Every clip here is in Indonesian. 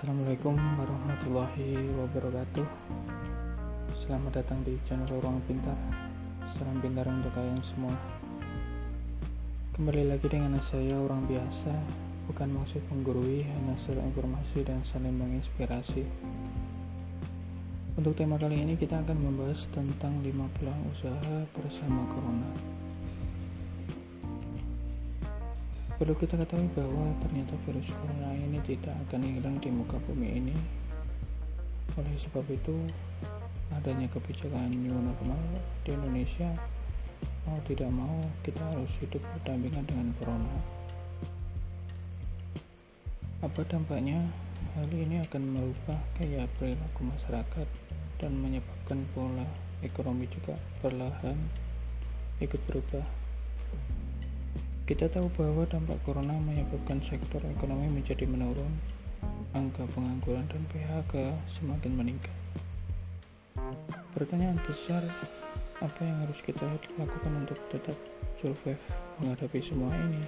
Assalamualaikum warahmatullahi wabarakatuh. Selamat datang di channel Ruang Pintar. Salam pintar untuk kalian semua. Kembali lagi dengan saya orang biasa. Bukan maksud menggurui, hanya informasi dan saling menginspirasi. Untuk tema kali ini kita akan membahas tentang 5 peluang usaha bersama Corona Perlu kita ketahui bahwa ternyata virus corona ini tidak akan hilang di muka bumi ini. Oleh sebab itu, adanya kebijakan new normal di Indonesia mau tidak mau kita harus hidup berdampingan dengan corona. Apa dampaknya? Hal ini akan merubah gaya perilaku masyarakat dan menyebabkan pola ekonomi juga perlahan ikut berubah. Kita tahu bahwa dampak corona menyebabkan sektor ekonomi menjadi menurun, angka pengangguran dan PHK semakin meningkat. Pertanyaan besar, apa yang harus kita lakukan untuk tetap survive menghadapi semua ini?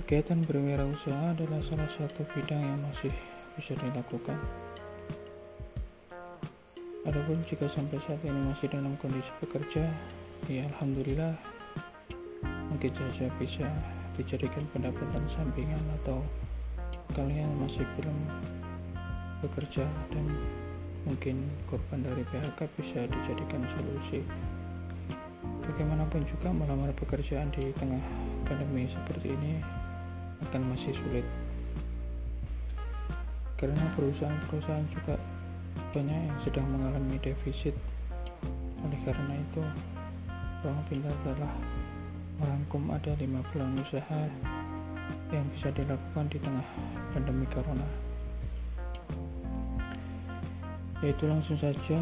Kegiatan berwirausaha adalah salah satu bidang yang masih bisa dilakukan. Adapun jika sampai saat ini masih dalam kondisi bekerja, ya Alhamdulillah. Mungkin saja bisa dijadikan pendapatan sampingan atau kalian masih belum bekerja dan mungkin korban dari PHK bisa dijadikan solusi. Bagaimanapun juga melamar pekerjaan di tengah pandemi seperti ini akan masih sulit. Karena perusahaan-perusahaan juga banyak yang sedang mengalami defisit. Oleh karena itu Ruang Pintar adalah merangkum ada lima peluang usaha yang bisa dilakukan di tengah pandemi corona. Yaitu langsung saja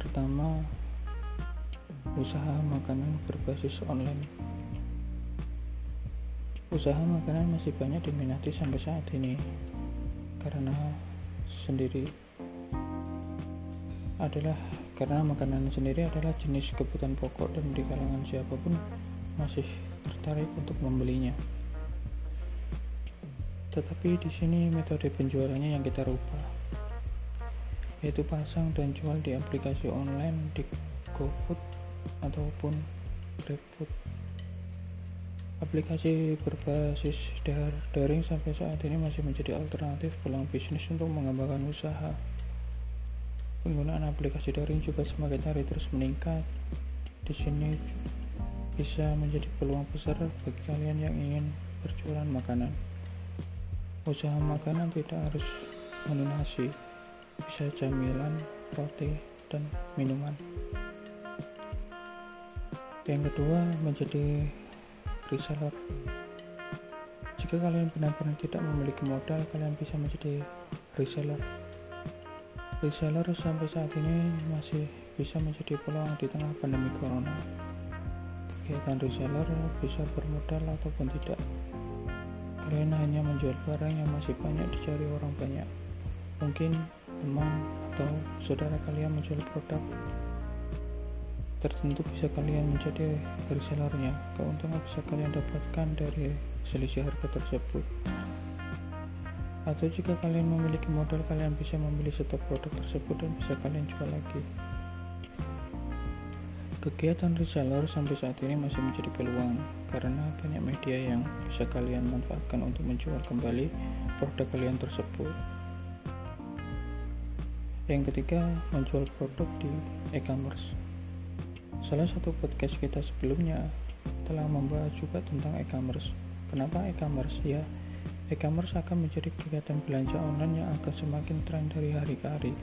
pertama usaha makanan berbasis online. Usaha makanan masih banyak diminati sampai saat ini karena sendiri adalah karena makanan sendiri adalah jenis kebutuhan pokok dan di kalangan siapa pun masih tertarik untuk membelinya. Tetapi di sini metode penjualannya yang kita rubah, yaitu pasang dan jual di aplikasi online di GoFood ataupun GrabFood. Aplikasi berbasis daring sampai saat ini masih menjadi alternatif peluang bisnis untuk mengembangkan usaha. Penggunaan aplikasi daring juga semakin hari terus meningkat. Di sini bisa menjadi peluang besar bagi kalian yang ingin berjualan makanan. Usaha makanan tidak harus menu nasi, bisa camilan, roti, dan minuman. Yang kedua, menjadi reseller. Jika kalian benar-benar tidak memiliki modal, kalian bisa menjadi reseller reseller sampai saat ini masih bisa menjadi peluang di tengah pandemi corona. Kegiatan reseller bisa bermodal ataupun tidak. Kalian hanya menjual barang yang masih banyak dicari orang banyak. Mungkin teman atau saudara kalian menjual produk tertentu bisa kalian menjadi resellernya. Keuntungan bisa kalian dapatkan dari selisih harga tersebut atau jika kalian memiliki modal kalian bisa membeli satu produk tersebut dan bisa kalian jual lagi. Kegiatan reseller sampai saat ini masih menjadi peluang karena banyak media yang bisa kalian manfaatkan untuk menjual kembali produk kalian tersebut. Yang ketiga menjual produk di e-commerce. Salah satu podcast kita sebelumnya telah membahas juga tentang e-commerce. Kenapa e-commerce? Ya e-commerce akan menjadi kegiatan belanja online yang akan semakin tren dari hari ke hari.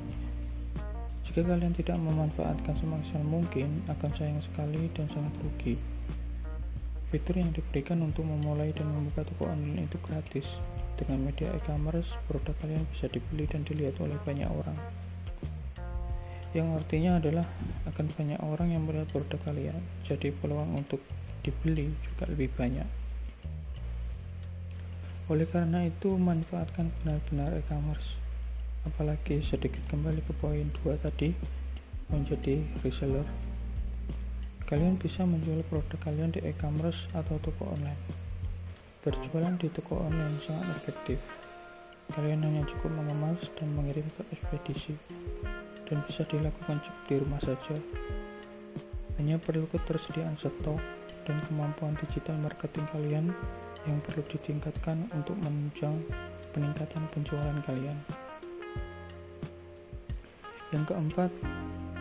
Jika kalian tidak memanfaatkan semaksimal mungkin, akan sayang sekali dan sangat rugi. Fitur yang diberikan untuk memulai dan membuka toko online itu gratis. Dengan media e-commerce, produk kalian bisa dibeli dan dilihat oleh banyak orang. Yang artinya adalah akan banyak orang yang melihat produk kalian, jadi peluang untuk dibeli juga lebih banyak. Oleh karena itu, manfaatkan benar-benar e-commerce. Apalagi sedikit kembali ke poin 2 tadi, menjadi reseller. Kalian bisa menjual produk kalian di e-commerce atau toko online. Berjualan di toko online sangat efektif. Kalian hanya cukup mengemas dan mengirim ke ekspedisi, dan bisa dilakukan cukup di rumah saja. Hanya perlu ketersediaan stok dan kemampuan digital marketing kalian yang perlu ditingkatkan untuk menunjang peningkatan penjualan kalian. Yang keempat,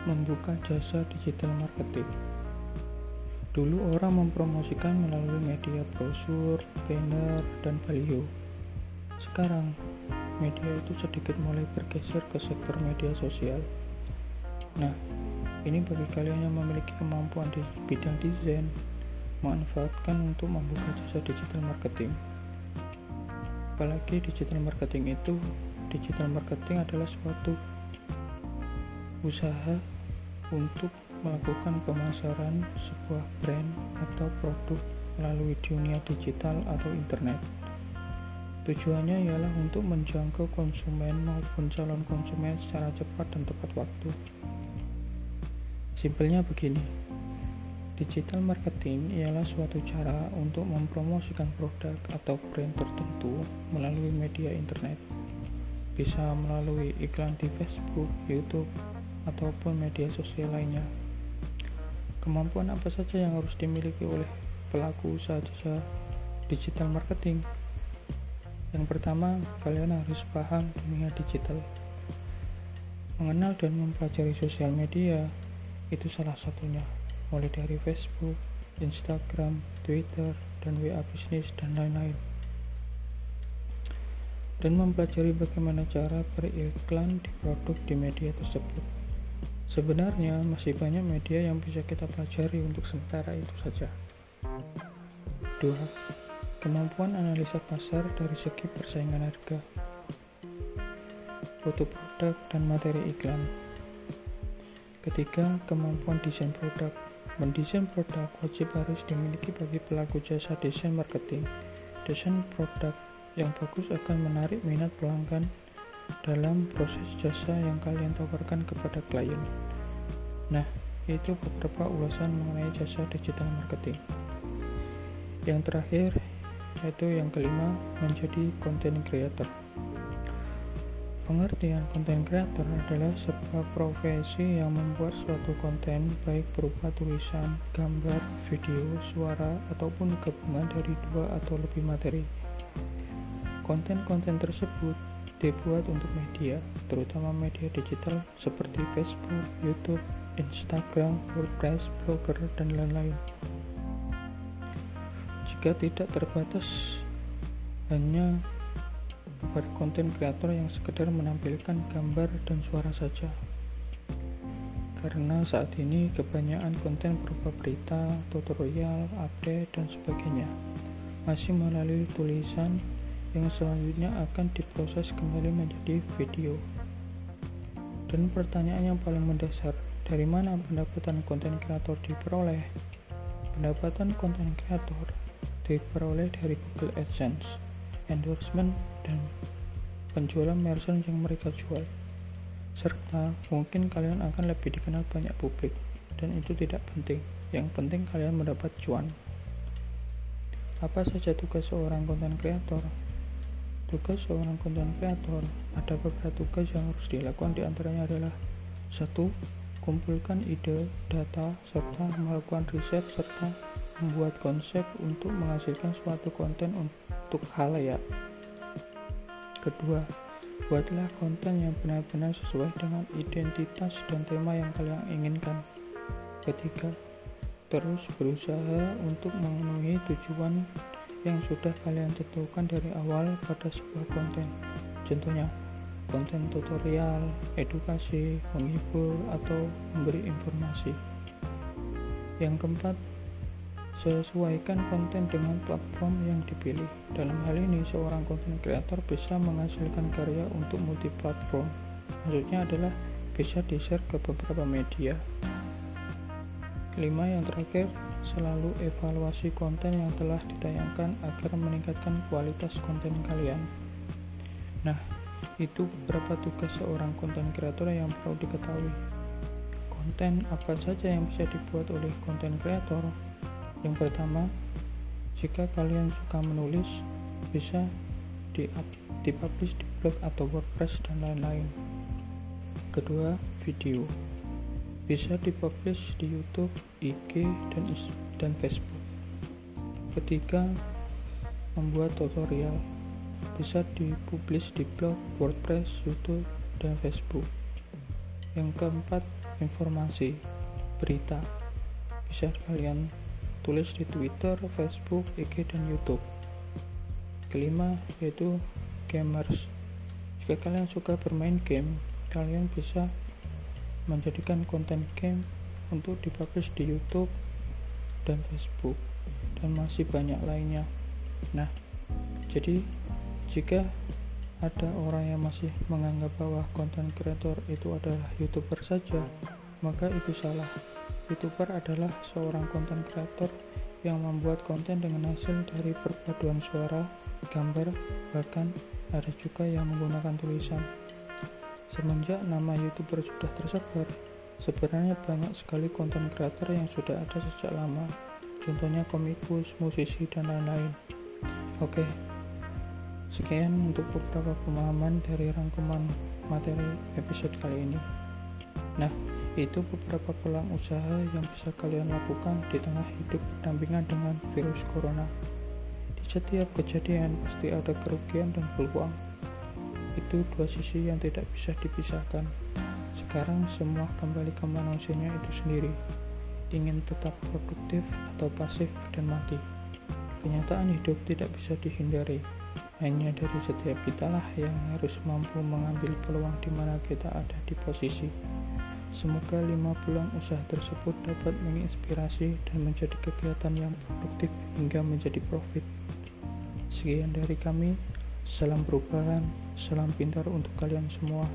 membuka jasa digital marketing. Dulu orang mempromosikan melalui media brosur, banner, dan baliho. Sekarang, media itu sedikit mulai bergeser ke sektor media sosial. Nah, ini bagi kalian yang memiliki kemampuan di bidang desain, manfaatkan untuk membuka jasa digital marketing. Apalagi digital marketing itu, digital marketing adalah suatu usaha untuk melakukan pemasaran sebuah brand atau produk melalui dunia digital atau internet. Tujuannya ialah untuk menjangkau konsumen maupun calon konsumen secara cepat dan tepat waktu. Simpelnya begini, digital marketing ialah suatu cara untuk mempromosikan produk atau brand tertentu melalui media internet. Bisa melalui iklan di Facebook, YouTube, ataupun media sosial lainnya. Kemampuan apa saja yang harus dimiliki oleh pelaku usaha jasa digital marketing? Yang pertama, kalian harus paham dunia digital. Mengenal dan mempelajari sosial media itu salah satunya, mulai dari Facebook, Instagram, Twitter, dan WA bisnis dan lain-lain dan mempelajari bagaimana cara beriklan di produk di media tersebut. Sebenarnya masih banyak media yang bisa kita pelajari untuk sementara itu saja. 2. Kemampuan analisa pasar dari segi persaingan harga. Foto produk dan materi iklan. Ketiga, kemampuan desain produk. Mendesain produk wajib harus dimiliki bagi pelaku jasa desain marketing. Desain produk yang bagus akan menarik minat pelanggan dalam proses jasa yang kalian tawarkan kepada klien. Nah, itu beberapa ulasan mengenai jasa digital marketing. Yang terakhir, yaitu yang kelima, menjadi content creator. Pengertian konten creator adalah sebuah profesi yang membuat suatu konten baik berupa tulisan, gambar, video, suara, ataupun gabungan dari dua atau lebih materi. Konten-konten tersebut dibuat untuk media, terutama media digital seperti Facebook, YouTube, Instagram, WordPress, Blogger, dan lain-lain. Jika tidak terbatas hanya kepada konten kreator yang sekedar menampilkan gambar dan suara saja. Karena saat ini kebanyakan konten berupa berita, tutorial, update, dan sebagainya masih melalui tulisan yang selanjutnya akan diproses kembali menjadi video. Dan pertanyaan yang paling mendasar, dari mana pendapatan konten kreator diperoleh? Pendapatan konten kreator diperoleh dari Google AdSense, endorsement, dan penjualan merchandise yang mereka jual. Serta mungkin kalian akan lebih dikenal banyak publik, dan itu tidak penting. Yang penting kalian mendapat cuan. Apa saja tugas seorang konten kreator? Tugas seorang konten kreator ada beberapa tugas yang harus dilakukan di antaranya adalah satu kumpulkan ide, data, serta melakukan riset serta membuat konsep untuk menghasilkan suatu konten untuk halayak. Kedua, buatlah konten yang benar-benar sesuai dengan identitas dan tema yang kalian inginkan. Ketiga, terus berusaha untuk memenuhi tujuan yang sudah kalian tentukan dari awal pada sebuah konten. Contohnya, konten tutorial, edukasi, menghibur, atau memberi informasi. Yang keempat, sesuaikan konten dengan platform yang dipilih. Dalam hal ini, seorang konten kreator bisa menghasilkan karya untuk multi platform. Maksudnya adalah bisa di-share ke beberapa media. Kelima yang terakhir, selalu evaluasi konten yang telah ditayangkan agar meningkatkan kualitas konten kalian. Nah, itu beberapa tugas seorang konten kreator yang perlu diketahui. Konten apa saja yang bisa dibuat oleh konten kreator? Yang pertama, Jika kalian suka menulis, bisa di dipublish di blog atau WordPress dan lain-lain. Kedua, video. Bisa dipublish di YouTube, IG, dan dan Facebook. Ketiga, membuat tutorial. Bisa dipublish di blog, WordPress, YouTube, dan Facebook. Yang keempat, informasi, berita. Bisa kalian tulis di Twitter, Facebook, IG, dan YouTube. Kelima yaitu gamers. Jika kalian suka bermain game, kalian bisa menjadikan konten game untuk dipublish di YouTube dan Facebook dan masih banyak lainnya. Nah, jadi jika ada orang yang masih menganggap bahwa konten kreator itu adalah youtuber saja, maka itu salah. YouTuber adalah seorang konten kreator yang membuat konten dengan hasil dari perpaduan suara, gambar, bahkan ada juga yang menggunakan tulisan. Semenjak nama YouTuber sudah tersebar, sebenarnya banyak sekali konten kreator yang sudah ada sejak lama. Contohnya komikus, musisi, dan lain-lain. Oke, sekian untuk beberapa pemahaman dari rangkuman materi episode kali ini. Nah, itu beberapa peluang usaha yang bisa kalian lakukan di tengah hidup berdampingan dengan virus corona. Di setiap kejadian pasti ada kerugian dan peluang. Itu dua sisi yang tidak bisa dipisahkan. Sekarang semua kembali ke manusianya itu sendiri. Ingin tetap produktif atau pasif dan mati. Kenyataan hidup tidak bisa dihindari. Hanya dari setiap kitalah yang harus mampu mengambil peluang di mana kita ada di posisi Semoga lima bulan usaha tersebut dapat menginspirasi dan menjadi kegiatan yang produktif hingga menjadi profit. Sekian dari kami, salam perubahan, salam pintar untuk kalian semua.